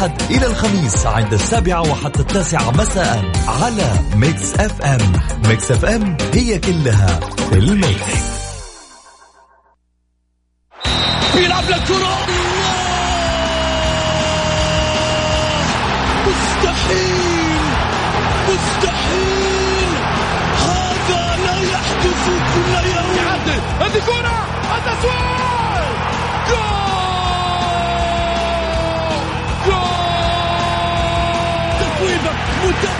الأحد إلى الخميس عند السابعة وحتى التاسعة مساء على Mix FM Mix FM هي كلها في ال mix.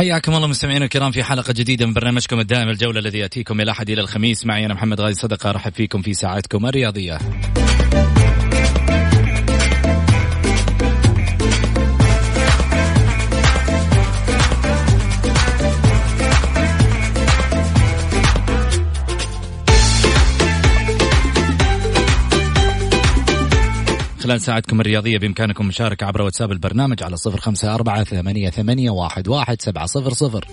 حياكم الله مستمعينا الكرام في حلقة جديدة من برنامجكم الدائم الجولة الذي يأتيكم من الأحد إلى الخميس. معي أنا محمد غازي صدقة أرحب فيكم في ساعتكم الرياضية. خلال ساعتكم الرياضية بإمكانكم مشاركة عبر واتساب البرنامج على صفر خمسة أربعة ثمانية, ثمانية واحد, واحد سبعة صفر صفر.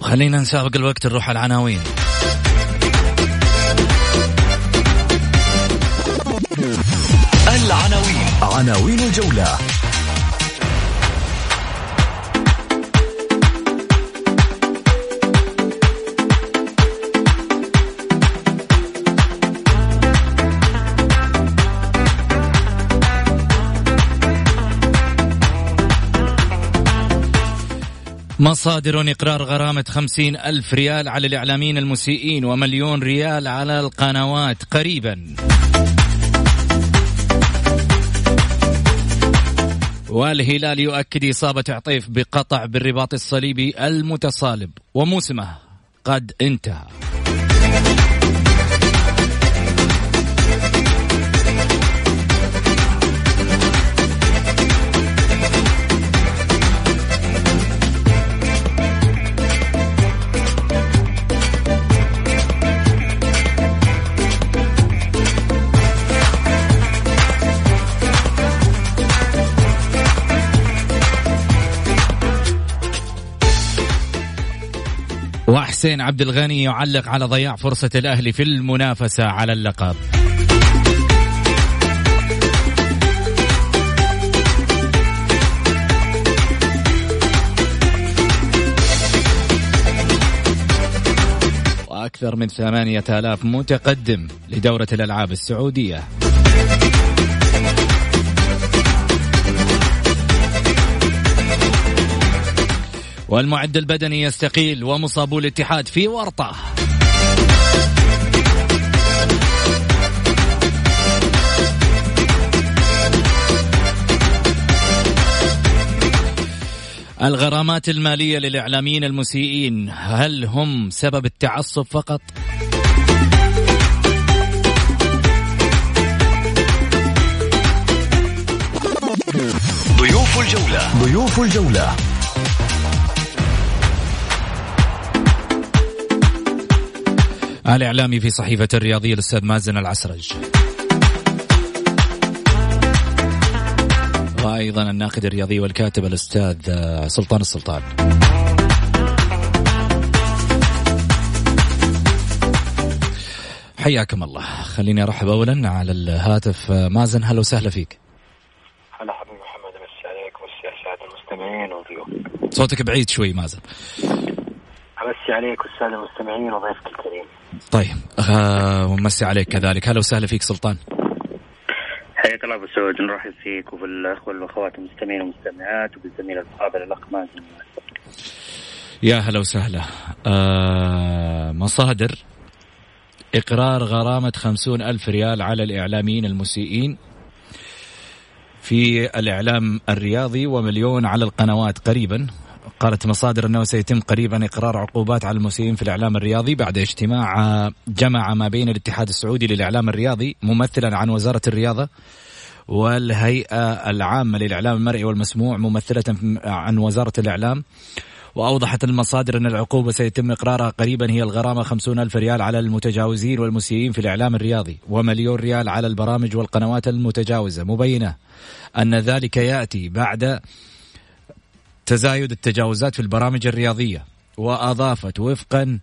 خلينا نسابق الوقت نروح على العناوين. العناوين. عناوين الجولة. مصادر إقرار غرامة خمسين ألف ريال على الإعلاميين المسيئين ومليون ريال على القنوات قريبا. والهلال يؤكد إصابة عطيف بقطع بالرباط الصليبي المتصالب وموسمه قد انتهى. وحسين عبد الغني يعلق على ضياع فرصة الأهلي في المنافسة على اللقب. وأكثر من ثمانية آلاف متقدم لدورة الألعاب السعودية. والمعد البدني يستقيل ومصابو الاتحاد في ورطة. الغرامات المالية للإعلاميين المسيئين هل هم سبب التعصب فقط؟ ضيوف الجولة. ضيوف الجولة. الإعلامي في صحيفة الرياضية الأستاذ مازن العسرج. وأيضا الناقد الرياضي والكاتب الأستاذ سلطان السلطان. حياكم الله. خليني أرحب اولا على الهاتف. مازن هلا وسهلا فيك. هلا حبيبي محمد امسي عليك ومسي على الساده المستمعين وضيوف صوتك بعيد شوي مازن. امسي عليك والسادة المستمعين وضيفك الكريم. طيب آه ومسي عليك كذلك. هلا وسهلا فيك سلطان. حياك الله أبو سعود. نرحب فيك وفي الاخوه والأخوات المستمعين والمستمعات وبالزميل الفاضل الاخ مازن يا هلا وسهلا. آه مصادر. إقرار غرامة خمسون ألف ريال على الإعلاميين المسيئين في الإعلام الرياضي ومليون على القنوات قريبا. قالت مصادر أنه سيتم قريبا إقرار عقوبات على المسيئين في الإعلام الرياضي بعد اجتماع جمع ما بين الاتحاد السعودي للإعلام الرياضي ممثلا عن وزارة الرياضة والهيئة العامة للإعلام المرئي والمسموع ممثلة عن وزارة الإعلام. وأوضحت المصادر أن العقوبة سيتم إقرارها قريبا هي الغرامة خمسون ألف ريال على المتجاوزين والمسيئين في الإعلام الرياضي ومليون ريال على البرامج والقنوات المتجاوزة. مبينة أن ذلك يأتي بعد تزايد التجاوزات في البرامج الرياضية وأضافت وفقا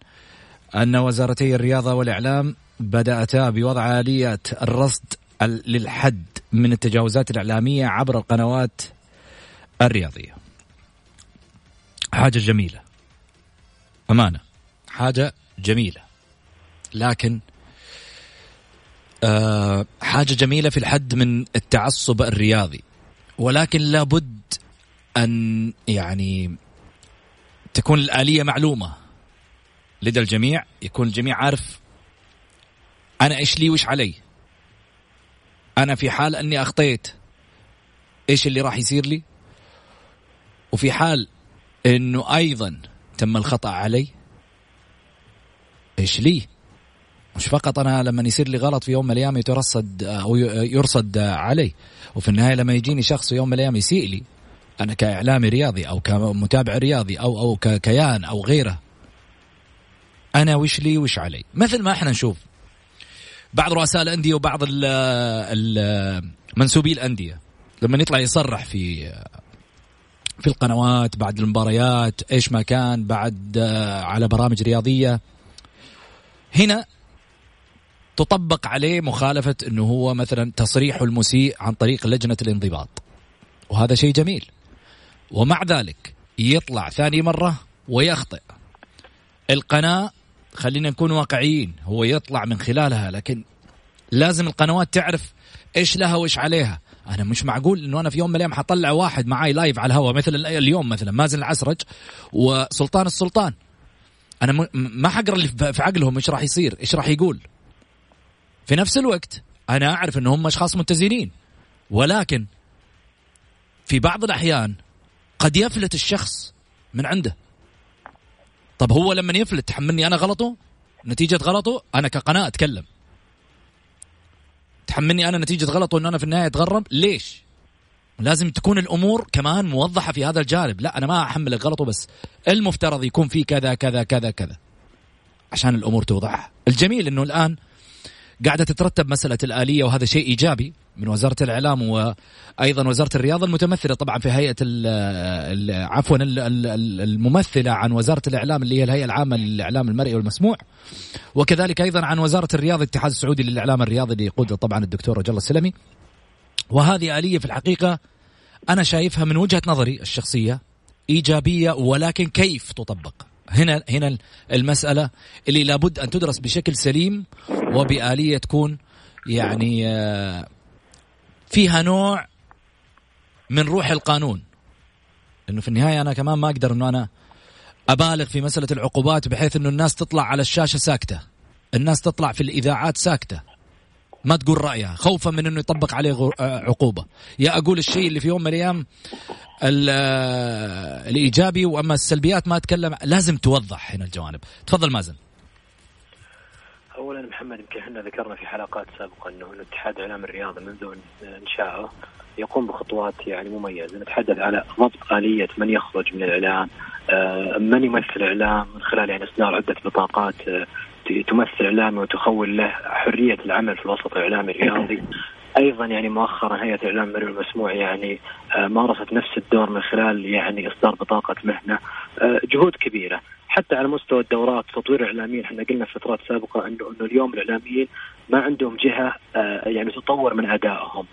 أن وزارتي الرياضة والإعلام بدأتا بوضع آليات الرصد للحد من التجاوزات الإعلامية عبر القنوات الرياضية. حاجة جميلة. أمانة. حاجة جميلة. لكن آه حاجة جميلة في الحد من التعصب الرياضي. ولكن لابد أن يعني تكون الآلية معلومة لدى الجميع يكون الجميع عارف أنا إيش لي وإيش علي. أنا في حال أني أخطيت إيش اللي راح يصير لي وفي حال إنه أيضا تم الخطأ علي إيش لي؟ مش فقط أنا لما يصير لي غلط في يوم من الأيام يترصد أو يرصد علي وفي النهاية لما يجيني شخص في يوم من الأيام يسيء لي أنا كإعلامي رياضي أو كمتابع رياضي أو أو ككيان أو غيره. أنا وش لي وش علي؟ مثل ما إحنا نشوف. بعض رؤساء الأندية وبعض منسوبي الأندية. لما يطلع يصرح في في القنوات بعد المباريات إيش ما كان بعد آه، على برامج رياضية. هنا تطبق عليه مخالفة إنه هو مثلا تصريحه المسيء عن طريق لجنة الانضباط. وهذا شيء جميل. ومع ذلك يطلع ثاني مرة ويخطئ. القناة خلينا نكون واقعيين هو يطلع من خلالها لكن لازم القنوات تعرف إيش لها وإيش عليها. أنا مش معقول إنه أنا في يوم من الأيام حطلع واحد معاي لايف على الهواء مثل اليوم مثلا مازن العسرج وسلطان السلطان. أنا ما حقرأ اللي في عقلهم إيش راح يصير إيش راح يقول. في نفس الوقت أنا أعرف ان هم أشخاص متزنين ولكن في بعض الأحيان قد يفلت الشخص من عنده. طب هو لما يفلت تحملني أنا غلطه؟ نتيجة غلطه؟ أنا كقناة أتكلم. تحملني أنا نتيجة غلط وان أنا في النهاية أتغرب؟ ليش؟ لازم تكون الأمور كمان موضحة في هذا الجانب. لا أنا ما احملك غلطه بس المفترض يكون في كذا كذا كذا كذا. عشان الأمور توضح. الجميل إنه الآن قاعدة تترتب مسألة الآلية وهذا شيء إيجابي. من وزارة الإعلام وأيضا وزارة الرياضة المتمثلة طبعا في هيئة عفوا الممثلة عن وزارة الإعلام اللي هي الهيئة العامة للإعلام المرئي والمسموع. وكذلك أيضا عن وزارة الرياضة الاتحاد السعودي للإعلام الرياضي اللي يقوده طبعا الدكتور رجل السلمي. وهذه آلية في الحقيقة أنا شايفها من وجهة نظري الشخصية إيجابية ولكن كيف تطبق؟ هنا هنا المسألة اللي لابد أن تدرس بشكل سليم وبآلية تكون يعني آه، فيها نوع من روح القانون. لأنه في النهاية أنا كمان ما أقدر إنه أنا أبالغ في مسألة العقوبات بحيث إنه الناس تطلع على الشاشة ساكتة. الناس تطلع في الإذاعات ساكتة. ما تقول رأيها. خوفا من إنه يطبق عليه آه، عقوبة. يا أقول الشيء اللي في يوم من الأيام آه، الإيجابي وأما السلبيات ما أتكلم لازم توضح هنا الجوانب. تفضل مازن. اولا محمد يمكن إحنا ذكرنا في حلقات سابقة إنه الاتحاد الاعلام الرياضي منذ انشائه يقوم بخطوات يعني مميزة نتحدث على ضبط آلية من يخرج من الإعلام آه، من يمثل الاعلام من خلال يعني إصدار عدة بطاقات آه، تمثل اعلامي وتخول له حرية العمل في الوسط الإعلامي الرياضي. أيضا يعني مؤخرا هيئة الإعلام المرئي والمسموع يعني آه، مارست نفس الدور من خلال يعني إصدار بطاقه مهنة جهود كبيرة. حتى على مستوى الدورات تطوير الإعلاميين إحنا قلنا في فترات سابقة انه إنه اليوم الإعلاميين ما عندهم جهة آه، يعني تطور من أدائهم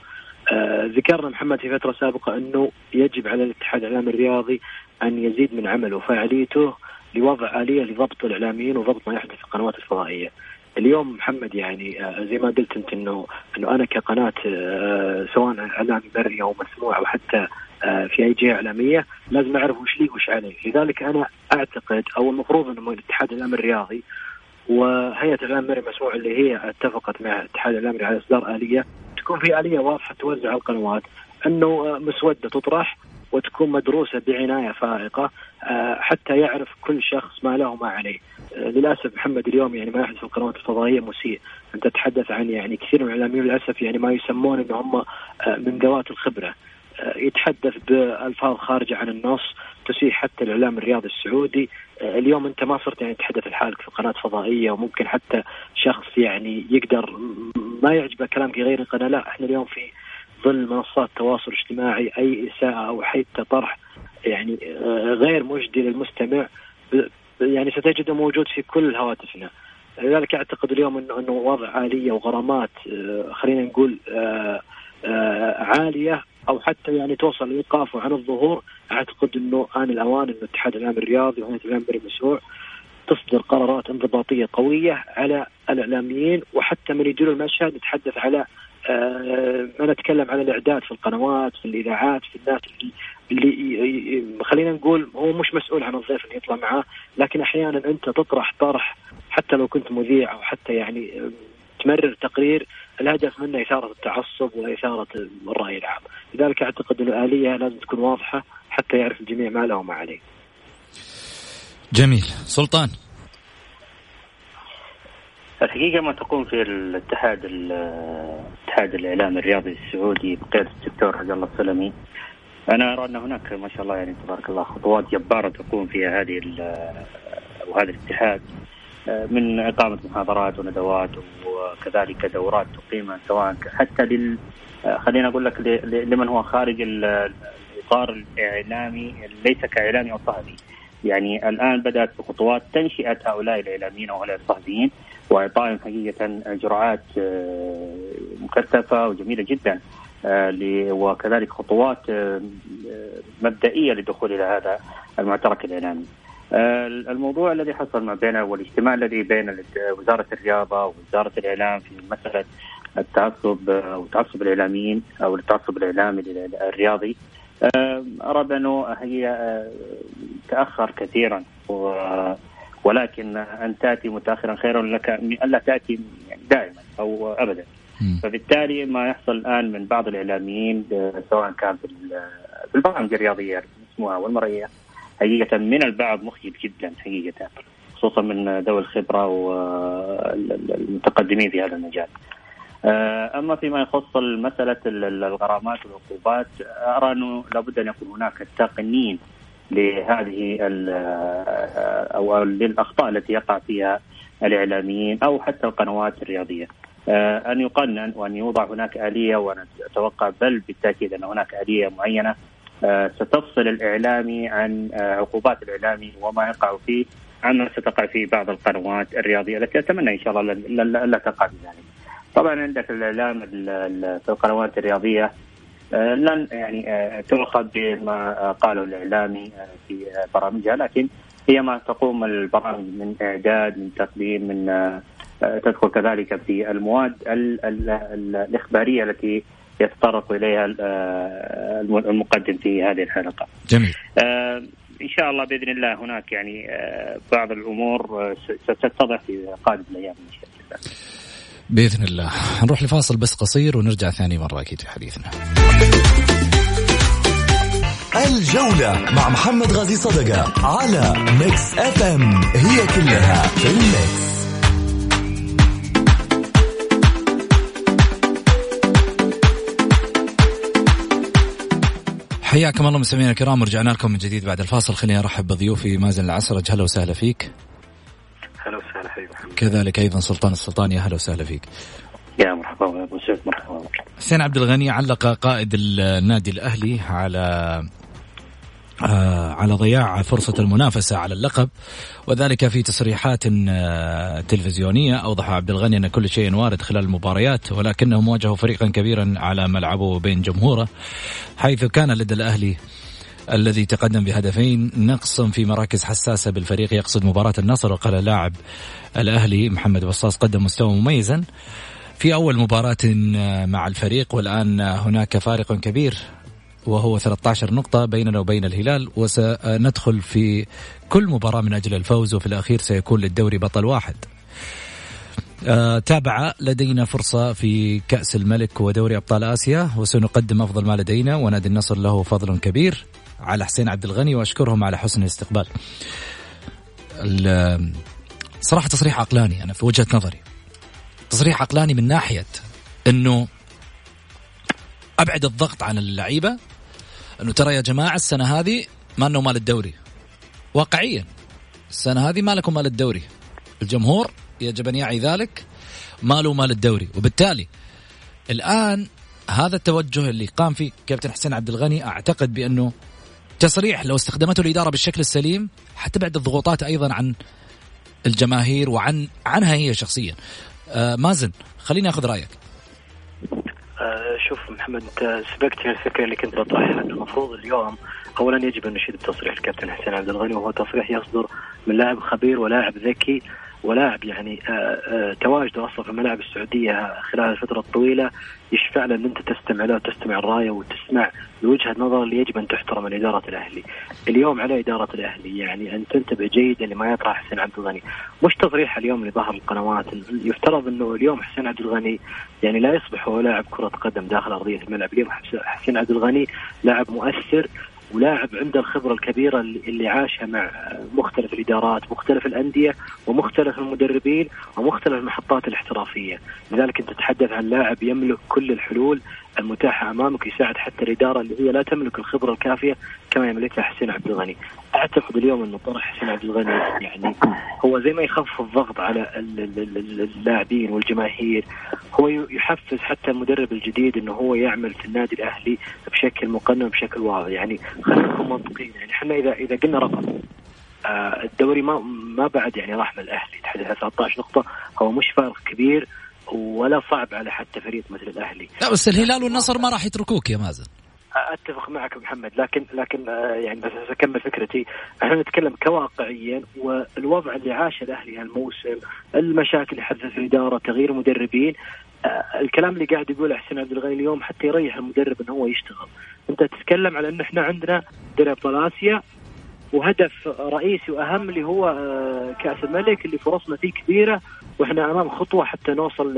ذكرنا محمد في فترة سابقة إنه يجب على الاتحاد الإعلامي الرياضي أن يزيد من عمله وفاعليته لوضع آلية لضبط الإعلاميين وضبط ما يحدث في القنوات الفضائية. اليوم محمد يعني آه، زي ما قلت أنت إنه إنه أنا كقناة آه، سواء اعلامي بري أو مسموع أو حتى آه، في أي جهة إعلامية لازم أعرف وش لي وش علي، لذلك أنا أعتقد أو المفروض إنه الاتحاد الاعلامي الرياضي وهيئة الإعلام المرئي المسموع اللي هي اتفقت مع الاتحاد الاعلامي على إصدار آلية تكون في آلية واضحة توزع القنوات إنه مسودة تطرح وتكون مدروسة بعناية فائقة حتى يعرف كل شخص ما له وما عليه. للأسف محمد اليوم يعني ما يحدث في القنوات الفضائيه مسيء، أنت تتحدث عن يعني كثير من الإعلاميين للأسف يعني ما يسمون إن هم آه، من ذوات الخبرة. آه، يتحدث بألفاظ خارجة عن النص تسيء حتى الإعلام الرياضي السعودي آه، اليوم أنت ما صرت يعني تتحدث لحالك في قناة فضائية وممكن حتى شخص يعني يقدر ما يعجبه كلام في غير القناه لا إحنا اليوم في ظل منصات التواصل الاجتماعي أي إساءة أو حتى طرح يعني غير مجدي للمستمع يعني ستجده موجود في كل هواتفنا. لذلك أعتقد اليوم إنه إنه وضع اليه وغرامات آه، خلينا نقول آه، آه، عالية أو حتى يعني توصل لايقافه عن الظهور. أعتقد إنه آن الأوان إنه الاتحاد الاعلامي الرياضي وهيئة الإعلام المشروع تصدر قرارات انضباطية قوية على الإعلاميين وحتى من يديروا المشهد نتحدث على آه ما نتكلم عن الإعداد في القنوات في الإذاعات في الناس اللي, خلينا نقول هو مش مسؤول عن الضيف اللي يطلع معاه لكن أحيانا أنت تطرح طرح حتى لو كنت مذيع أو حتى يعني تمرر تقرير الهدف منه إثارة التعصب وإثارة الرأي العام، لذلك أعتقد ان الآلية لازم تكون واضحة حتى يعرف الجميع ما له وما عليه. جميل، سلطان؟ الحقيقة ما تقوم في الاتحاد الاتحاد الإعلام الرياضي السعودي بقيادة الدكتور عبد الله السلمي. أنا أرى أن هناك ما شاء الله يعني تبارك الله خطوات جبارة تقوم فيها هذه وهذا الاتحاد من إقامة محاضرات وندوات وكذلك دورات تقيم سواء حتى لل خلينا أقول لك لمن هو خارج الإطار الإعلامي ليس كإعلامي أو صحفي. يعني الآن بدأت بخطوات تنشئة هؤلاء الإعلاميين أو هؤلاء الصحفيين. واعطائهم حقيقة جرعات آه، مكثفة وجميلة جدا آه، وكذلك خطوات آه، مبدئية للدخول إلى هذا المعترك الإعلامي. الموضوع الذي حصل ما بين والاجتماع الذي بين وزارة الرياضة ووزارة الإعلام في مسألة التعصب أو تعصب الإعلاميين أو التعصب الإعلامي الرياضي ارى بانه هي تأخر كثيرا ولكن أن تأتي متأخرا خير لك من ألا تأتي دائما أو أبدا فبالتالي ما يحصل الآن من بعض الإعلاميين سواء كان في البرامج الرياضية المسموعه والمرئية حقيقة من البعض مخجل جدا حقيقة خصوصا من ذوي الخبرة والمتقدمين في هذا المجال. آه، أما فيما يخص مساله الغرامات والعقوبات أرى أنه لابد أن يكون هناك تقنين لهذه أو للأخطاء التي يقع فيها الإعلاميين أو حتى القنوات الرياضية. آه، أن يقنن وأن يوضع هناك آلية وأنا أتوقع بل بالتأكيد أن هناك آلية معينة آه، ستفصل الإعلامي عن آه، عقوبات الإعلامي وما يقع فيه عما ستقع في بعض القنوات الرياضية التي أتمنى إن شاء الله لا تقع بذلك. طبعا عندك الإعلام في القنوات الرياضية آه، لن يعني آه، تؤخذ بما قاله الإعلامي آه، في برامجها لكن هي ما تقوم البرامج من إعداد من تقديم من تدخل كذلك في المواد الإخبارية التي يتطرق إليها المقدم في هذه الحلقة. جميل. إن شاء الله بإذن الله هناك يعني بعض الأمور ستتضح في قادم الأيام إن شاء الله. بإذن الله. نروح لفاصل بس قصير ونرجع ثاني مرة أكيد في حديثنا. الجولة مع محمد غازي صدقة على Mix FM. هي كلها في ال mix. حياكم الله مستمعينا الكرام ورجعنا لكم من جديد بعد الفاصل. خليني أرحب بضيوفي مازن العسرج. هلا وسهلا فيك. هلا وسهلا حبيبي كذلك أيضا سلطان السلطان يا أهلا وسهلا فيك. يا مرحبا مرحبا أبو سعود مرحبا. حسين عبد الغني علق قائد النادي الأهلي على آه، على ضياع فرصة المنافسة على اللقب وذلك في تصريحات آه، تلفزيونية. أوضح عبد الغني أن كل شيء وارد خلال المباريات ولكنهم واجهوا فريقا كبيرا على ملعبه بين جمهوره حيث كان لدى الأهلي الذي تقدم بهدفين. نقص في مراكز حساسة بالفريق يقصد مباراة النصر. وقال لاعب الأهلي محمد بصاص قدم مستوى مميزا في أول مباراة مع الفريق. والآن هناك فارق كبير وهو 13 نقطة بيننا وبين الهلال. وسندخل في كل مباراة من أجل الفوز وفي الأخير سيكون للدوري بطل واحد. آه تابع لدينا فرصة في كأس الملك ودوري أبطال آسيا وسنقدم أفضل ما لدينا. ونادي النصر له فضل كبير. على حسين عبد الغني وأشكرهم على حسن الاستقبال. صراحة تصريح عقلاني أنا في وجهة نظري. تصريح عقلاني من ناحية أنه أبعد الضغط عن اللعيبة أنه ترى يا جماعة السنة هذه ما أنه مال الدوري. واقعيا السنة هذه ما لكم مال الدوري. الجمهور يجب أن يعي ذلك ماله مال الدوري. وبالتالي الآن هذا التوجه اللي قام فيه كابتن حسين عبد الغني أعتقد بأنه تصريح لو استخدمته الإدارة بالشكل السليم حتبعد الضغوطات أيضا عن الجماهير وعن عنها هي شخصيا. آه مازن خليني أخذ رأيك. آه شوف محمد انت سبقت الفكرة اللي كنت بطرحها. المفروض اليوم اولا يجب أن نشيد التصريح الكابتن حسين عبد الغني وهو تصريح يصدر من لاعب خبير ولاعب ذكي. ولاعب يعني آه، آه، تواجده أصلا في الملاعب السعودية خلال الفترة الطويلة. يشفع له إن أنت تستمع له وتستمع الراية وتسمع لوجهه نظر اللي يجب أن تحترم من اداره الأهلي. اليوم على إدارة الأهلي يعني أن تنتبه جيدا لما يطرح حسين عبد الغني، مش تصريح اليوم اللي ظهر القنوات يفترض إنه اليوم حسين عبد الغني يعني لا يصبح هو لاعب كرة قدم داخل أرضية الملعب، اليوم حسين عبد الغني لاعب مؤثر ولاعب عنده الخبرة الكبيرة اللي عاشها مع مختلف الإدارات مختلف الأندية ومختلف المدربين ومختلف المحطات الاحترافية. لذلك أنت تتحدث عن لاعب يملك كل الحلول المتاحة أمامك يساعد حتى الإدارة اللي هي لا تملك الخبرة الكافية كما يملكها حسين عبد الغني. أعتقد اليوم أنه طرح حسين عبد الغني يعني هو زي ما يخفف الضغط على اللاعبين والجماهير هو يحفز حتى المدرب الجديد أنه هو يعمل في النادي الأهلي بشكل مقنن بشكل واضح. يعني خلينا نكون منطقيين يعني إحنا إذا إذا قلنا رقم آه الدوري ما ما بعد يعني راح من الأهلي تحديدا 13 نقطة هو مش فارق كبير. ولا صعب على حتى فريق مثل الأهلي. لا بس الهلال والنصر ما راح يتركوك يا مازن. أتفق معك محمد لكن لكن آه، يعني بس أكمل فكرتي. إحنا نتكلم كواقعيا والوضع اللي عاشه الأهلي هالموسم المشاكل اللي حدثت في الإدارة تغيير مدربين آه، الكلام اللي قاعد يقوله حسين عبد الغني اليوم حتى يريح المدرب إنه هو يشتغل. أنت تتكلم على إن إحنا عندنا دوري ابطال اسيا وهدف رئيسي وأهم اللي هو آه، كأس الملك اللي فرصنا فيه كبيرة وإحنا امام خطوة حتى نوصل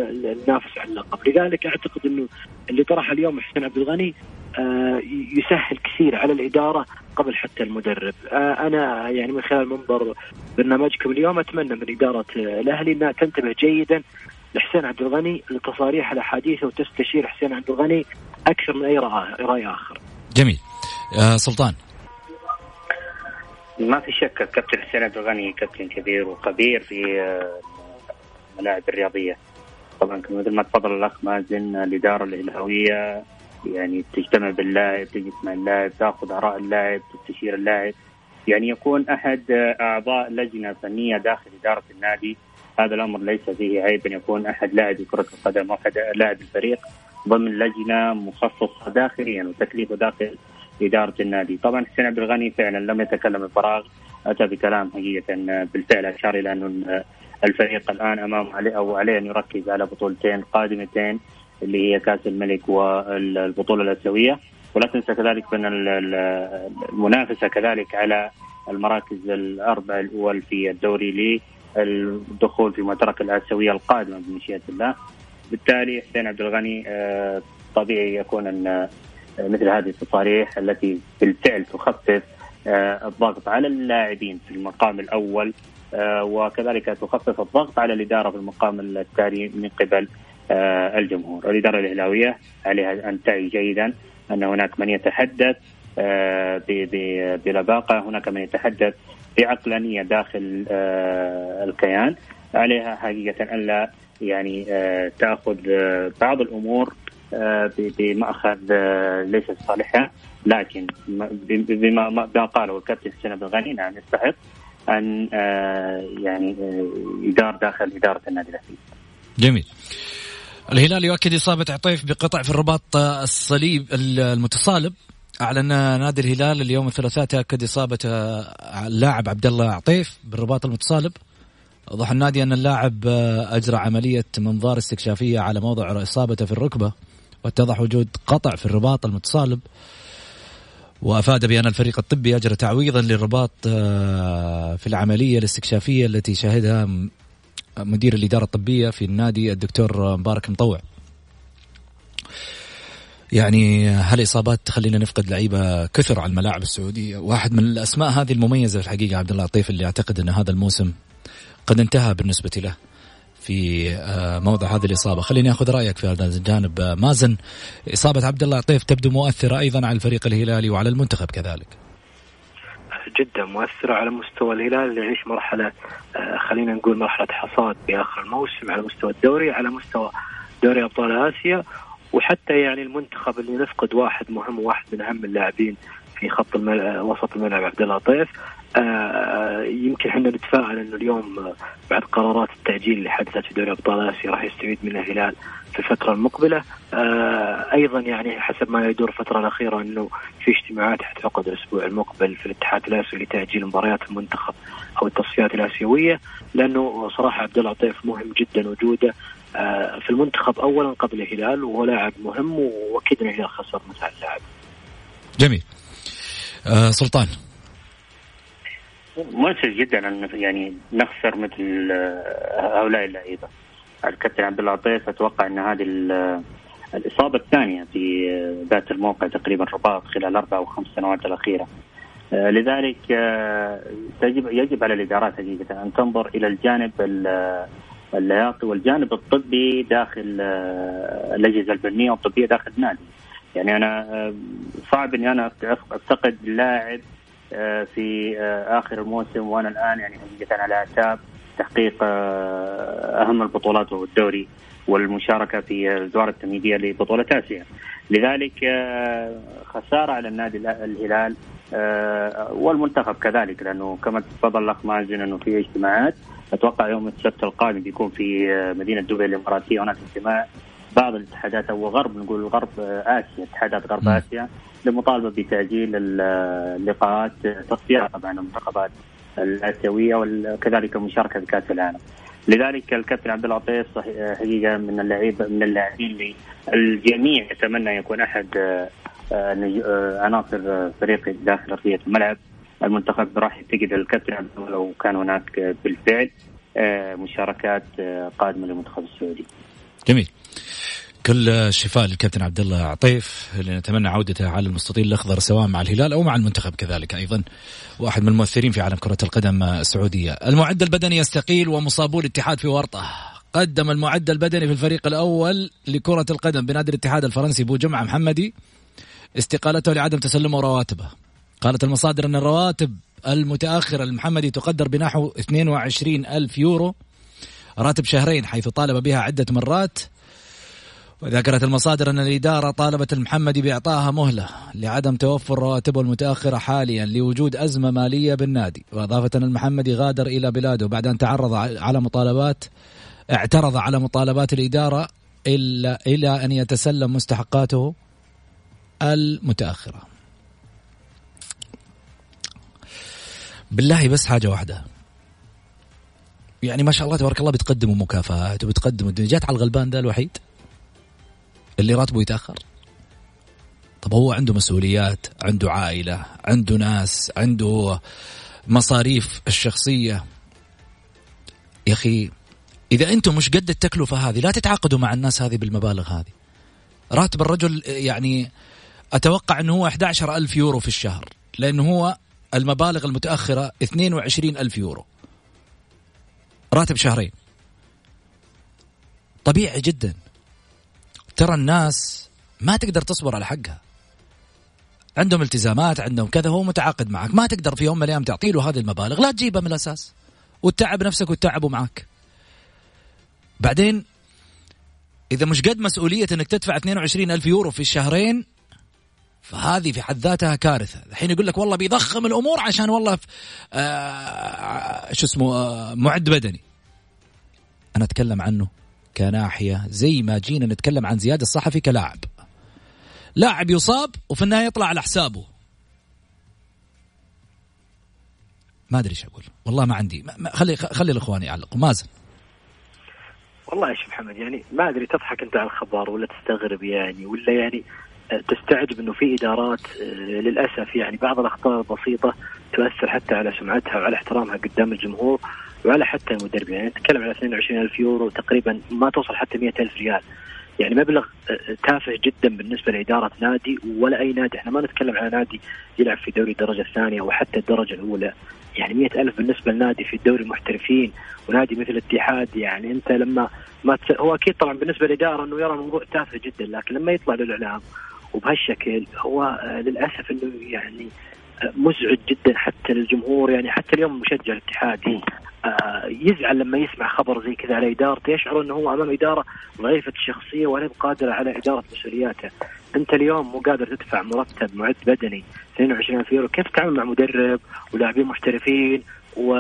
ننافس على اللقب، لذلك أعتقد إنه اللي طرح اليوم حسين عبد الغني آه، يسهل كثير على الإدارة قبل حتى المدرب، آه، أنا يعني من خلال منبر برنامجكم اليوم أتمنى من إدارة الأهلي أنها تنتبه جيدا لحسين عبد الغني لتصاريح الأحاديث وتستشير حسين عبد الغني أكثر من أي رأي آخر. جميل. آه سلطان. ما في شك الكابتن حسين عبد الغني كابتن كبير وخبير في الملاعب الرياضية. طبعا مثل ما تفضل الأخ مازن الإدارة الاهلاويه يعني تجتمع باللاعب تجتمع اللاعب تأخذ آراء اللاعب تستشير اللاعب. يعني يكون أحد أعضاء لجنة فنية داخل إدارة النادي. هذا الأمر ليس فيه عيب أن يكون أحد لاعبي كرة القدم أو أحد لاعب الفريق ضمن لجنة مخصصة داخليا وتكليفه داخل إدارة النادي، طبعا حسين عبد الغني فعلا لم يتكلم بفراغ أتى بكلام حقيقة بالفعل أشار إلى أنه الفريق الآن امامه عليه أو عليه ان يركز على بطولتين قادمتين اللي هي كأس الملك والبطولة الأسيوية. ولا تنسى كذلك بان المنافسة كذلك على المراكز الأربع الأول في الدوري للدخول في معترك الأسيوية القادمة بمشيئه الله. بالتالي حسين عبد الغني آه، طبيعي يكون أن مثل هذه التصاريح التي بالفعل تخفف آه، الضغط على اللاعبين في المقام الأول. آه، وكذلك تخفف الضغط على الإدارة في المقام التالي من قبل آه، الجمهور، الإدارة الإهلاوية عليها أن تعي جيدا أن هناك من يتحدث بلباقة، هناك من يتحدث بعقلانية داخل الكيان، عليها حقيقة أن لا يعني آه، آه، بعض الأمور آه، بمأخذ ليس صالحها لكن بما ما قاله الكابتن حسين عبد الغني نعم يستحق. أن يعني يدار داخل إدارة النادي الأهلي. جميل. الهلال يؤكد إصابة عطيف بقطع في الرباط الصليب المتصالب أعلن نادي الهلال اليوم الثلاثاء تأكد إصابة اللاعب عبد الله عطيف بالرباط المتصالب أوضح النادي أن اللاعب آه، أجرى عملية منظار استكشافية على موضع إصابته في الركبة واتضح وجود قطع في الرباط المتصالب وأفاد بأن الفريق الطبي أجرى تعويضا للرباط آه، في العملية الاستكشافية التي شاهدها مدير الإدارة الطبية في النادي الدكتور مبارك مطوع. يعني هالإصابات تخلينا نفقد لعيبة كثر على الملاعب السعودية، واحد من الأسماء هذه المميزة في الحقيقة عبد الله اللي أعتقد أن هذا الموسم قد انتهى بالنسبة له في آه، موضع هذه الإصابة. خليني أخذ رأيك في هذا الجانب. آه، مازن إصابة عبد الله عطيف تبدو مؤثرة أيضا على الفريق الهلالي وعلى المنتخب كذلك. جدا مؤثرة على مستوى الهلال اللي يعيش مرحلة آه، خلينا نقول مرحلة حصاد بآخر الموسم على مستوى الدوري على مستوى دوري أبطال آسيا وحتى يعني المنتخب اللي نفقد واحد مهم وواحد من أهم اللاعبين في خط الملعب وسط الملعب عبد الله طيف آه يمكن إحنا نتفائل إنه اليوم بعد قرارات التأجيل اللي حدثت في دوري أبطال آسيا راح يستفيد منها الهلال في الفترة المقبلة آه أيضا يعني حسب ما يدور الفترة الأخيرة إنه في اجتماعات حتعقد الأسبوع المقبل في الاتحاد الآسيوي لتأجيل مباريات المنتخب أو التصفيات الآسيوية لأنه صراحة عبد الله عطيف مهم جدا وجوده آه في المنتخب اولا قبل الهلال وهو لاعب مهم وأكيد الهلال خسر مثل اللاعب. جميل. آه سلطان مؤسف جدا أن يعني نخسر مثل آه، هؤلاء اللعيبة. الكابتن عبد الله عطيف أتوقع أن هذه الإصابة الثانية في آه، ذات الموقع تقريبا رباط خلال أربع أو خمس سنوات الأخيرة. آه، لذلك تجب يجب على الإدارات حقيقة أن تنظر إلى الجانب اللياقي والجانب الطبي داخل الأجهزة الفنيه والطبيه داخل النادي. يعني أنا صعب إني أنا أفتقد لاعب آه، في آه، آخر الموسم وأنا الآن يعني حقيقه على اعتاب تحقيق آه، أهم البطولات وهو الدوري والمشاركة في الادوار التمهيدية لبطولة آسيا. لذلك خسارة على النادي الهلال والمنتخب كذلك لأنه كما تفضل الأخ مازن أنه في اجتماعات. أتوقع يوم السبت القادم بيكون في مدينة دبي الإماراتية. هناك اجتماع بعض الاتحادات أو غرب نقول غرب آسيا اتحادات غرب آسيا. لمطالبة بتأجيل اللقاءات تصفيات طبعا المنتخبات الآسيوية وكذلك المشاركه في كاس العالم. لذلك الكابتن عبد اللطيف حقيقة من اللعيبه من اللاعبين اللي الجميع يتمنى يكون أحد آه، آه، عناصر فريق داخل أرضية الملعب. المنتخب راح يفتقد الكابتن عبد لو كان هناك بالفعل آه، مشاركات قادمة للمنتخب السعودي. جميل. كل الشفاء للكابتن عبد الله عطيف اللي نتمنى عودته على المستطيل الأخضر سواء مع الهلال أو مع المنتخب كذلك أيضا واحد من المؤثرين في عالم كرة القدم السعودية. المعد البدني يستقيل ومصابو الاتحاد في ورطة. قدم المعد البدني في الفريق الأول لكرة القدم بنادي الاتحاد الفرنسي بو جمعة محمدي استقالته لعدم تسلمه رواتبه. قالت المصادر أن الرواتب المتأخرة للمحمدي تقدر بنحو 22 ألف يورو راتب شهرين حيث طالب بها عدة مرات. وذكرت المصادر أن الإدارة طالبت المحمدي بإعطائها مهلة لعدم توفر رواتبه المتأخرة حاليا لوجود أزمة مالية بالنادي. وأضافت أن المحمدي غادر إلى بلاده بعد أن تعرض على مطالبات اعترض على مطالبات الإدارة إلا إلى أن يتسلم مستحقاته المتأخرة. بالله بس حاجة واحدة. يعني ما شاء الله تبارك الله بتقدموا مكافآت وبتقدموا جات على الغلبان ده الوحيد. اللي راتبه يتأخر. طب هو عنده مسؤوليات عنده عائلة عنده ناس عنده مصاريف الشخصية. يا أخي إذا أنتم مش قد التكلفة هذه لا تتعاقدوا مع الناس هذه بالمبالغ هذه. راتب الرجل يعني أتوقع إنه هو 11 ألف يورو في الشهر لأنه هو المبالغ المتأخرة 22 ألف يورو. راتب شهرين. طبيعي جدا. ترى الناس ما تقدر تصبر على حقها. عندهم التزامات عندهم كذا هو متعاقد معك. ما تقدر في يوم من الأيام تعطي له هذه المبالغ. لا تجيبها من الأساس. وتتعب نفسك وتتعبوا معك. بعدين إذا مش قد مسؤولية إنك تدفع 22 ألف يورو في الشهرين فهذه في حد ذاتها كارثة. الحين يقول لك والله بيضخم الأمور عشان والله آه شو اسمه آه معد بدني. أنا أتكلم عنه. كناحية زي ما جينا نتكلم عن زياد الصحفي كلاعب. لاعب يصاب وفي النهاية يطلع على حسابه. ما أدري إيش أقول. والله ما عندي ما خلي خلي الإخوان يعلقوا. مازن. والله يا شيخ محمد يعني ما أدري تضحك أنت على الخبر ولا تستغرب يعني ولا يعني آه، تستعجب إنه في إدارات آه، للأسف يعني بعض الأخطاء البسيطة تؤثر حتى على سمعتها وعلى احترامها قدام الجمهور. وعلى حتى المدرب يعني نتكلم على 22 ألف يورو تقريبا ما توصل حتى 100 ألف ريال. يعني مبلغ آه، تافه جدا بالنسبة لإدارة نادي ولا أي نادي. إحنا ما نتكلم على نادي يلعب في دوري الدرجة الثانية وحتى الدرجة الأولى. يعني مئة ألف بالنسبة لنادي في الدوري المحترفين ونادي مثل الاتحاد. يعني أنت لما ما تس... هو أكيد طبعا بالنسبة للإدارة أنه يرى الموضوع تافه جدا لكن لما يطلع للإعلام وبهالشكل هو آه، للأسف أنه يعني آه، مزعج جدا حتى للجمهور يعني حتى اليوم مشجع الاتحاد آه، يزعل لما يسمع خبر زي كذا على إدارته يشعر إنه هو أمام إدارة ضعيفة الشخصية ولا قادره على إدارة مسؤولياته. أنت اليوم مو قادر تدفع مرتب معد بدني 22 ألف يورو كيف تتعامل مع مدرب ولاعبين محترفين؟ و...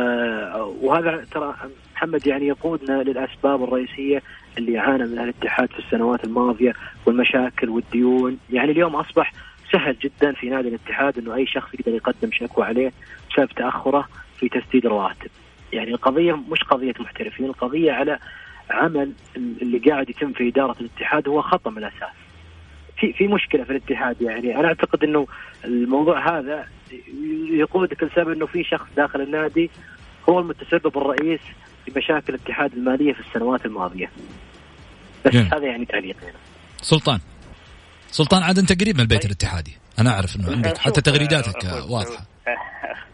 وهذا ترى محمد يعني يقودنا للأسباب الرئيسية اللي عانى منها الاتحاد في السنوات الماضية والمشاكل والديون. يعني اليوم أصبح سهل جدا في نادي الاتحاد إنه أي شخص يقدر يقدم شكوى عليه بسبب تأخره في تسديد الرواتب يعني القضية مش قضية محترفين القضية على عمل اللي قاعد يتم في إدارة الاتحاد هو خطأ من الأساس. في في مشكلة في الاتحاد يعني. أنا أعتقد إنه الموضوع هذا يقودك لسبب إنه في شخص داخل النادي هو المتسبب الرئيس في مشاكل الاتحاد المالية في السنوات الماضية. بس yeah. هذا يعني تعليقي هنا سلطان. سلطان عاد انت قريب من البيت طيب. الاتحادي. أنا أعرف إنه عندك. حتى تغريداتك واضحة.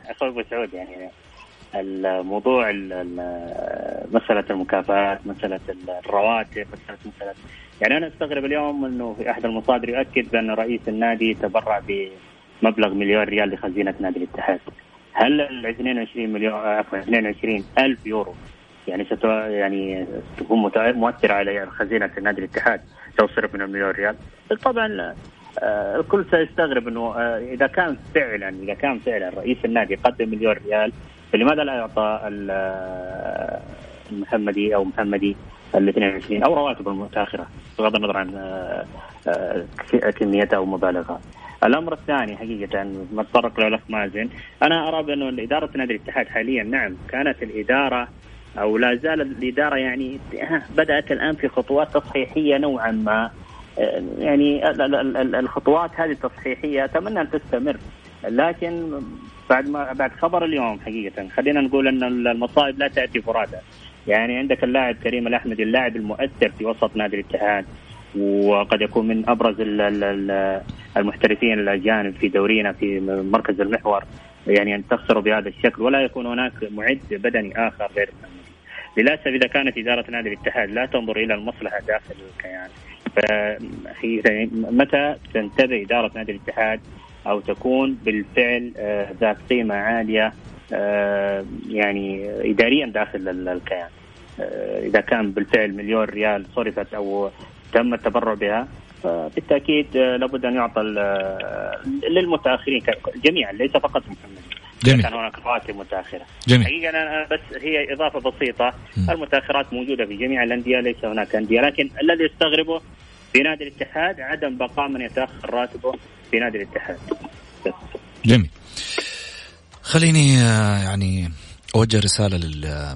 أخوي أبو سعود يعني الموضوع مسألة المكافآت مسألة الرواتب مسألة مسألة. يعني أنا أستغرب اليوم أنه في أحد المصادر يؤكد بأن رئيس النادي تبرع بمبلغ مليون ريال لخزينة نادي الاتحاد. هل ال 22 مليون عفوا 22 ألف يورو يعني ستو يعني تكون مؤثرة على خزينة نادي الاتحاد؟ لو صرف من المليون ريال طبعا آه، الكل سيستغرب إنه آه، إذا كان فعلا إذا كان فعلا رئيس النادي قدم مليون ريال فلماذا لا يعطى المحمدي أو محمدي ال 22 أو رواتبه المتأخرة بغض النظر عن آه، آه، كميتها أو مبالغها. الأمر الثاني حقيقة ما تطرق له الاخ مازن أنا أرى بأنه إدارة نادي الاتحاد حاليا نعم كانت الإدارة أو لا زالت الإدارة يعني بدأت الآن في خطوات تصحيحية نوعا ما. آه، يعني الخطوات هذه التصحيحية أتمنى أن تستمر. لكن بعد ما بعد خبر اليوم حقيقة خلينا نقول أن المصائب لا تأتي فرادى يعني عندك اللاعب كريم الأحمدي اللاعب المؤثر في وسط نادي الاتحاد وقد يكون من أبرز المحترفين الأجانب في دورينا في مركز المحور. يعني أن تخسروا بهذا الشكل ولا يكون هناك معد بدني آخر غير للأسف إذا كانت إدارة نادي الاتحاد لا تنظر إلى المصلحة داخل الكيان. متى تنتبه إدارة نادي الاتحاد أو تكون بالفعل آه، ذات قيمة عالية آه، يعني اداريا داخل الكيان؟ آه، إذا كان بالفعل مليون ريال صرفت أو تم التبرع بها بالتاكيد لابد أن يعطى للمتأخرين جميعا ليس فقط محمد. جميل. كان هناك رواتب متأخرة. جميل. حقيقة أنا بس هي إضافة بسيطة. م. المتأخرات موجودة في جميع الأندية ليس هناك أندية. لكن الذي يستغربه في نادي الاتحاد عدم بقاء من يتأخر راتبه في نادي الاتحاد. جميل. خليني آه، يعني أوجه رسالة لل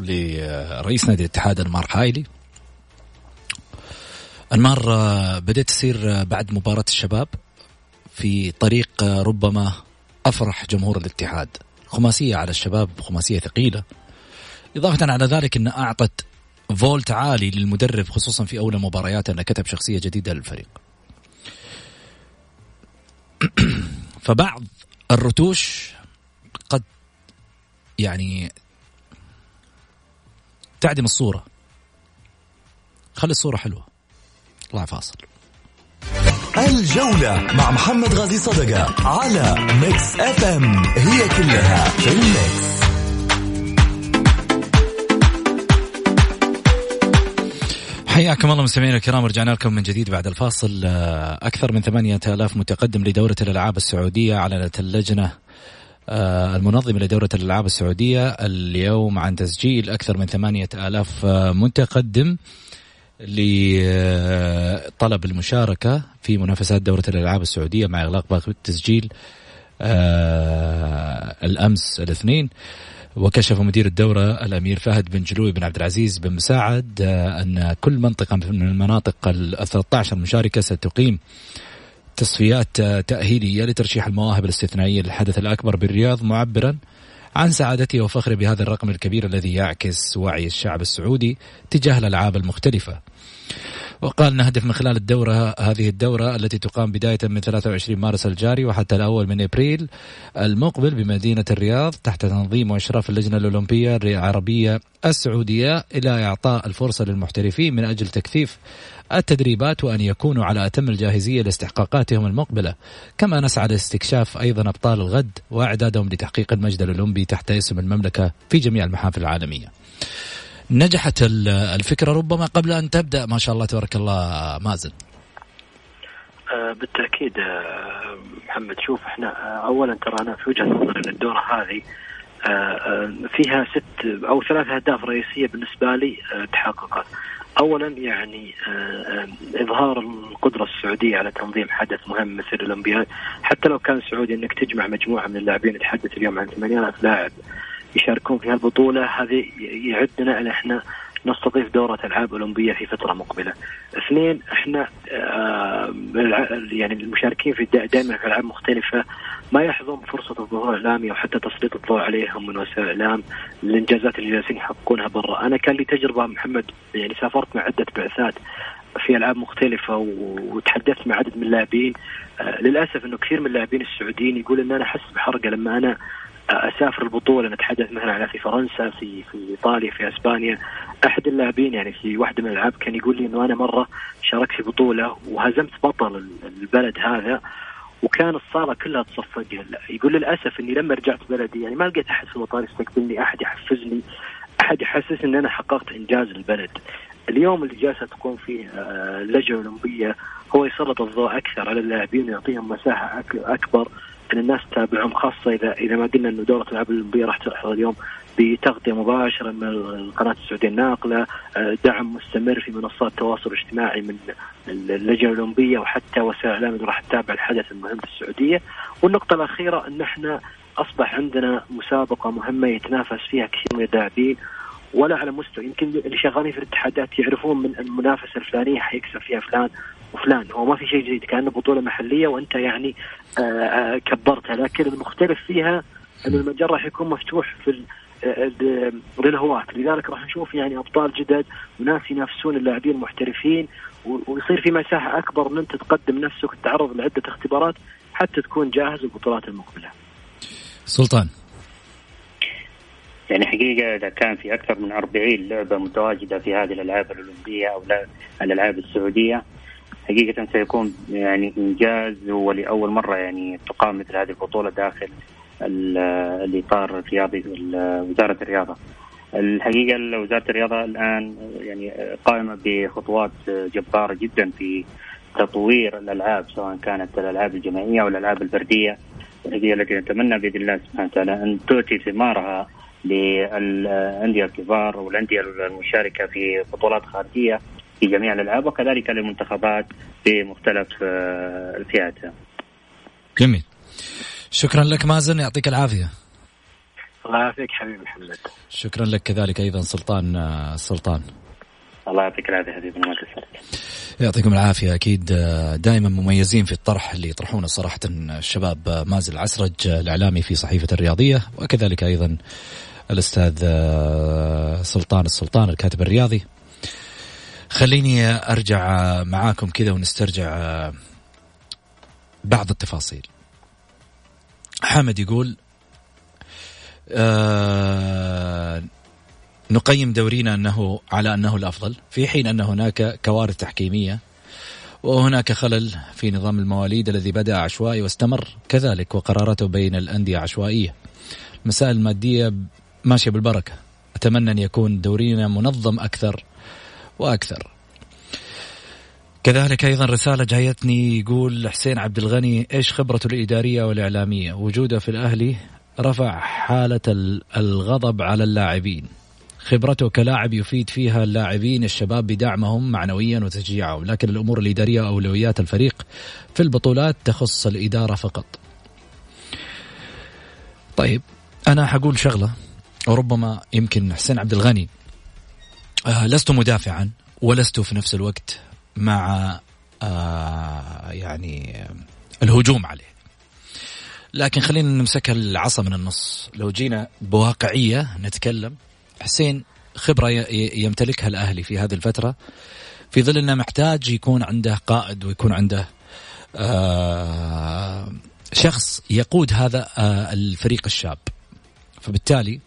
لرئيس نادي الاتحاد أنمار حايلي. أنمار آه، بديت تصير آه، بعد مباراة الشباب في طريق ربما أفرح جمهور الاتحاد. خماسية على الشباب خماسية ثقيلة. إضافة على ذلك إن أعطت فولت عالي للمدرب خصوصا في اولى مبارياته أنه كتب شخصية جديدة للفريق. فبعض الرتوش قد يعني تعدم الصورة. خلي الصورة حلوة. الله فاصل الجولة مع محمد غازي صدقة على Mix FM هي كلها في ال mix. حياكم الله مستمعينا الكرام رجعنا لكم من جديد بعد الفاصل. آه، أكثر من ثمانية آلاف متقدم لدورة الألعاب السعودية أعلنت اللجنة آه، المنظمة لدورة الألعاب السعودية اليوم عن تسجيل أكثر من ثمانية آلاف آه، متقدم. لطلب المشاركة في منافسات دورة الألعاب السعودية مع إغلاق باب التسجيل الأمس الاثنين. وكشف مدير الدورة الأمير فهد بن جلوي بن عبد العزيز بن مساعد آه، أن كل منطقة من المناطق ال 13 المشاركة ستقيم تصفيات آه، تأهيلية لترشيح المواهب الاستثنائية للحدث الأكبر بالرياض معبرا عن سعادته وفخره بهذا الرقم الكبير الذي يعكس وعي الشعب السعودي تجاه الألعاب المختلفة. وقال نهدف من خلال الدورة هذه الدورة التي تقام بداية من 23 مارس الجاري وحتى الأول من إبريل المقبل بمدينة الرياض تحت تنظيم وإشراف اللجنة الأولمبية العربية السعودية إلى إعطاء الفرصة للمحترفين من أجل تكثيف التدريبات وأن يكونوا على أتم الجاهزية لاستحقاقاتهم المقبلة. كما نسعى لاستكشاف أيضا أبطال الغد وإعدادهم لتحقيق المجد الأولمبي تحت اسم المملكة في جميع المحافل العالمية. نجحت الفكرة ربما قبل أن تبدأ ما شاء الله تبارك الله مازن. آه، بالتأكيد آه، محمد شوف إحنا آه، اولا ترى أنا في وجهة نظري إن الدورة هذه فيها ست أو ثلاث أهداف رئيسية بالنسبة لي تحققت. اولا يعني إظهار القدرة السعودية على تنظيم حدث مهم مثل الأولمبياد. حتى لو كان سعودي إنك تجمع مجموعة من اللاعبين نتحدث اليوم عن 8000 لاعب. يشاركون في هالبطولة هذه يعدنا أن إحنا نستضيف دورة ألعاب أولمبية في فترة مقبلة. اثنين إحنا آه يعني المشاركين في دائما في ألعاب مختلفة ما يحظون فرصة الظهور الإعلامي أو حتى تسليط الضوء عليهم من وسائل الإعلام الإنجازات اللي جالسين يحققونها برا. أنا كان لي تجربة محمد يعني سافرت مع عدة بعثات في ألعاب مختلفة وتحدثت مع عدد من اللاعبين آه للأسف إنه كثير من اللاعبين السعوديين يقول إن أنا أحس بحرقة لما أنا أسافر البطولة نتحدث مثلا على في فرنسا في في إيطاليا في إسبانيا. أحد اللاعبين يعني في واحدة من الألعاب كان يقول لي إنه أنا مرة شاركت في بطولة وهزمت بطل البلد هذا وكان الصالة كلها تصفق يقول للأسف إني لما رجعت بلدي يعني ما لقيت أحد في المطار يستقبلني أحد يحفزني أحد يحسسني إن أنا حققت إنجاز البلد. اليوم اللي جالسة تقوم فيه آه، اللجنة الأولمبية هو يسلط الضوء أكثر على اللاعبين ويعطيهم مساحة أكبر. ان الناس تتابعهم خاصة إذا إذا ما قلنا إنه دوره الالعاب الأولمبية راح تحصل اليوم بتغطية مباشرة من القناة السعودية الناقلة، آه، دعم مستمر في منصات التواصل الاجتماعي من اللجنة الأولمبية وحتى وسائل الإعلام اللي راح تتابع الحدث المهم في السعودية، والنقطة الأخيرة إن إحنا أصبح عندنا مسابقة مهمة يتنافس فيها كثير من اللاعبين ولا على مستوى. يمكن اللي شغالين في الاتحادات يعرفون من المنافسة الفلانية حيكسب فيها فلان وفلان. هو ما في شيء جديد كأنه بطولة محلية وأنت يعني آه، آه، كبرتها. لكن المختلف فيها إن المجال راح يكون مفتوح في آه، للهواة. لذلك راح نشوف يعني أبطال جدد وناس ينافسون اللاعبين المحترفين ويصير في مساحة أكبر إن أنت تقدم نفسك وتتعرض لعدة اختبارات حتى تكون جاهز للبطولات المقبلة. سلطان. يعني حقيقة إذا كان في أكثر من 40 لعبة متواجدة في هذه الألعاب الأولمبية أو الألعاب السعودية حقيقة سيكون يعني إنجاز ولأول مرة يعني تقام مثل هذه البطولة داخل الإطار الرياضي وزارة الرياضة. الحقيقة وزارة الرياضة الآن يعني قائمة بخطوات جبارة جدا في تطوير الألعاب سواء كانت الألعاب الجماعية أو الألعاب الفردية وهي التي نتمنى بإذن الله سبحانه وتعالى أن تؤتي ثمارها للأندية الكبار والأندية المشاركة في بطولات خارجية في جميع الألعاب وكذلك للمنتخبات في مختلف آه، الفئات. جميل. شكرا لك مازن يعطيك العافية. الله يعافيك حبيبي محمد. شكرا لك كذلك أيضا سلطان آه، سلطان. الله يعطيك العافية حبيبي ما يعطيكم العافية أكيد آه، دائما مميزين في الطرح اللي يطرحونه صراحة الشباب مازن العسرج الإعلامي في صحيفة الرياضية وكذلك أيضا الأستاذ سلطان السلطان الكاتب الرياضي خليني أرجع معاكم كذا ونسترجع بعض التفاصيل. حامد يقول آه نقيم دورينا أنه على أنه الأفضل في حين أن هناك كوارث تحكيمية وهناك خلل في نظام المواليد الذي بدأ عشوائي واستمر كذلك وقراراته بين الأندية عشوائية. المسائل المادية ماشية بالبركة. أتمنى أن يكون دورينا منظم أكثر. وأكثر. كذلك أيضا رسالة جايتني يقول حسين عبد الغني إيش خبرته الإدارية والإعلامية؟ وجوده في الأهلي رفع حالة الغضب على اللاعبين. خبرته كلاعب يفيد فيها اللاعبين الشباب بدعمهم معنويا وتشجيعهم لكن الأمور الإدارية واولويات الفريق في البطولات تخص الإدارة فقط. طيب أنا حقول شغلة وربما يمكن حسين عبد الغني لست مدافعا ولست في نفس الوقت مع آه يعني الهجوم عليه. لكن خلينا نمسك العصا من النص. لو جينا بواقعية نتكلم حسين خبرة يمتلكها الأهلي في هذه الفترة في ظل أنه محتاج يكون عنده قائد ويكون عنده آه شخص يقود هذا آه الفريق الشاب. فبالتالي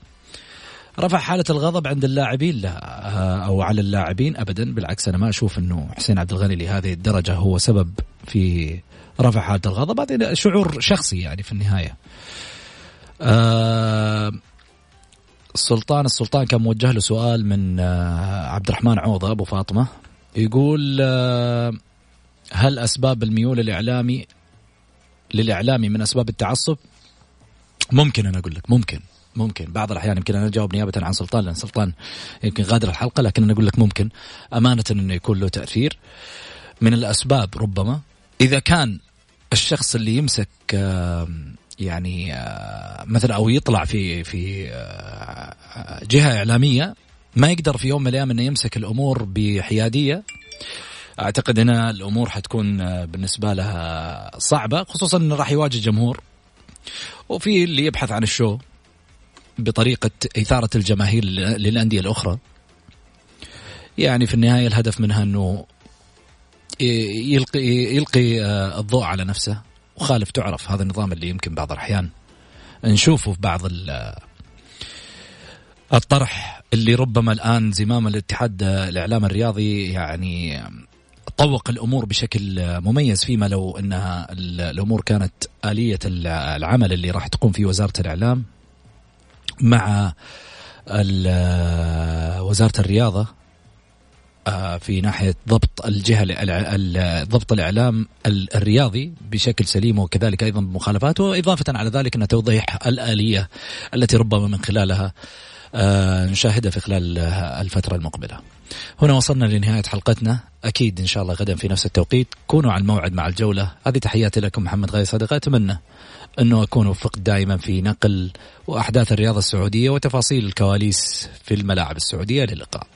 رفع حالة الغضب عند اللاعبين لا آه، أو على اللاعبين أبدا. بالعكس أنا ما أشوف أنه حسين عبد الغني لهذه الدرجة هو سبب في رفع حالة الغضب. هذا شعور شخصي يعني في النهاية. آه السلطان السلطان كان موجه له سؤال من آه عبد الرحمن عوضة أبو فاطمة. يقول آه هل أسباب الميول الإعلامي للإعلامي من أسباب التعصب؟ ممكن أنا أقول لك ممكن. ممكن. بعض الأحيان يمكن أنا أجاوب نيابه عن سلطان لأن سلطان يمكن غادر الحلقة لكن أنا أقول لك ممكن. امانه إنه يكون له تأثير. من الأسباب ربما إذا كان الشخص اللي يمسك يعني مثلا أو يطلع في في جهة إعلامية ما يقدر في يوم من الأيام إنه يمسك الأمور بحيادية. أعتقد ان الأمور حتكون بالنسبة لها صعبة خصوصا إنه راح يواجه جمهور. وفي اللي يبحث عن الشو. بطريقة إثارة الجماهير للأندية الأخرى؟ يعني في النهاية الهدف منها أنه يلقي, يلقي آه، الضوء على نفسه وخالف تعرف هذا النظام اللي يمكن بعض الأحيان نشوفه في بعض الطرح اللي ربما الآن زمام الاتحاد الإعلام الرياضي يعني طوق الأمور بشكل مميز فيما لو إنها الأمور كانت آلية العمل اللي راح تقوم فيه وزارة الإعلام. مع وزارة الرياضة آه، في ناحية ضبط الجهة ضبط الإعلام الرياضي بشكل سليم وكذلك أيضا بمخالفاته إضافة على ذلك أن توضيح الآلية التي ربما من خلالها آه، نشاهدها في خلال الفترة المقبلة. هنا وصلنا لنهاية حلقتنا. أكيد إن شاء الله غدا في نفس التوقيت. كونوا على الموعد مع الجولة. هذه تحياتي لكم محمد غاي صدقة أتمنى أنه أكون وفقت دائما في نقل وأحداث الرياضة السعودية وتفاصيل الكواليس في الملاعب السعودية للقاء.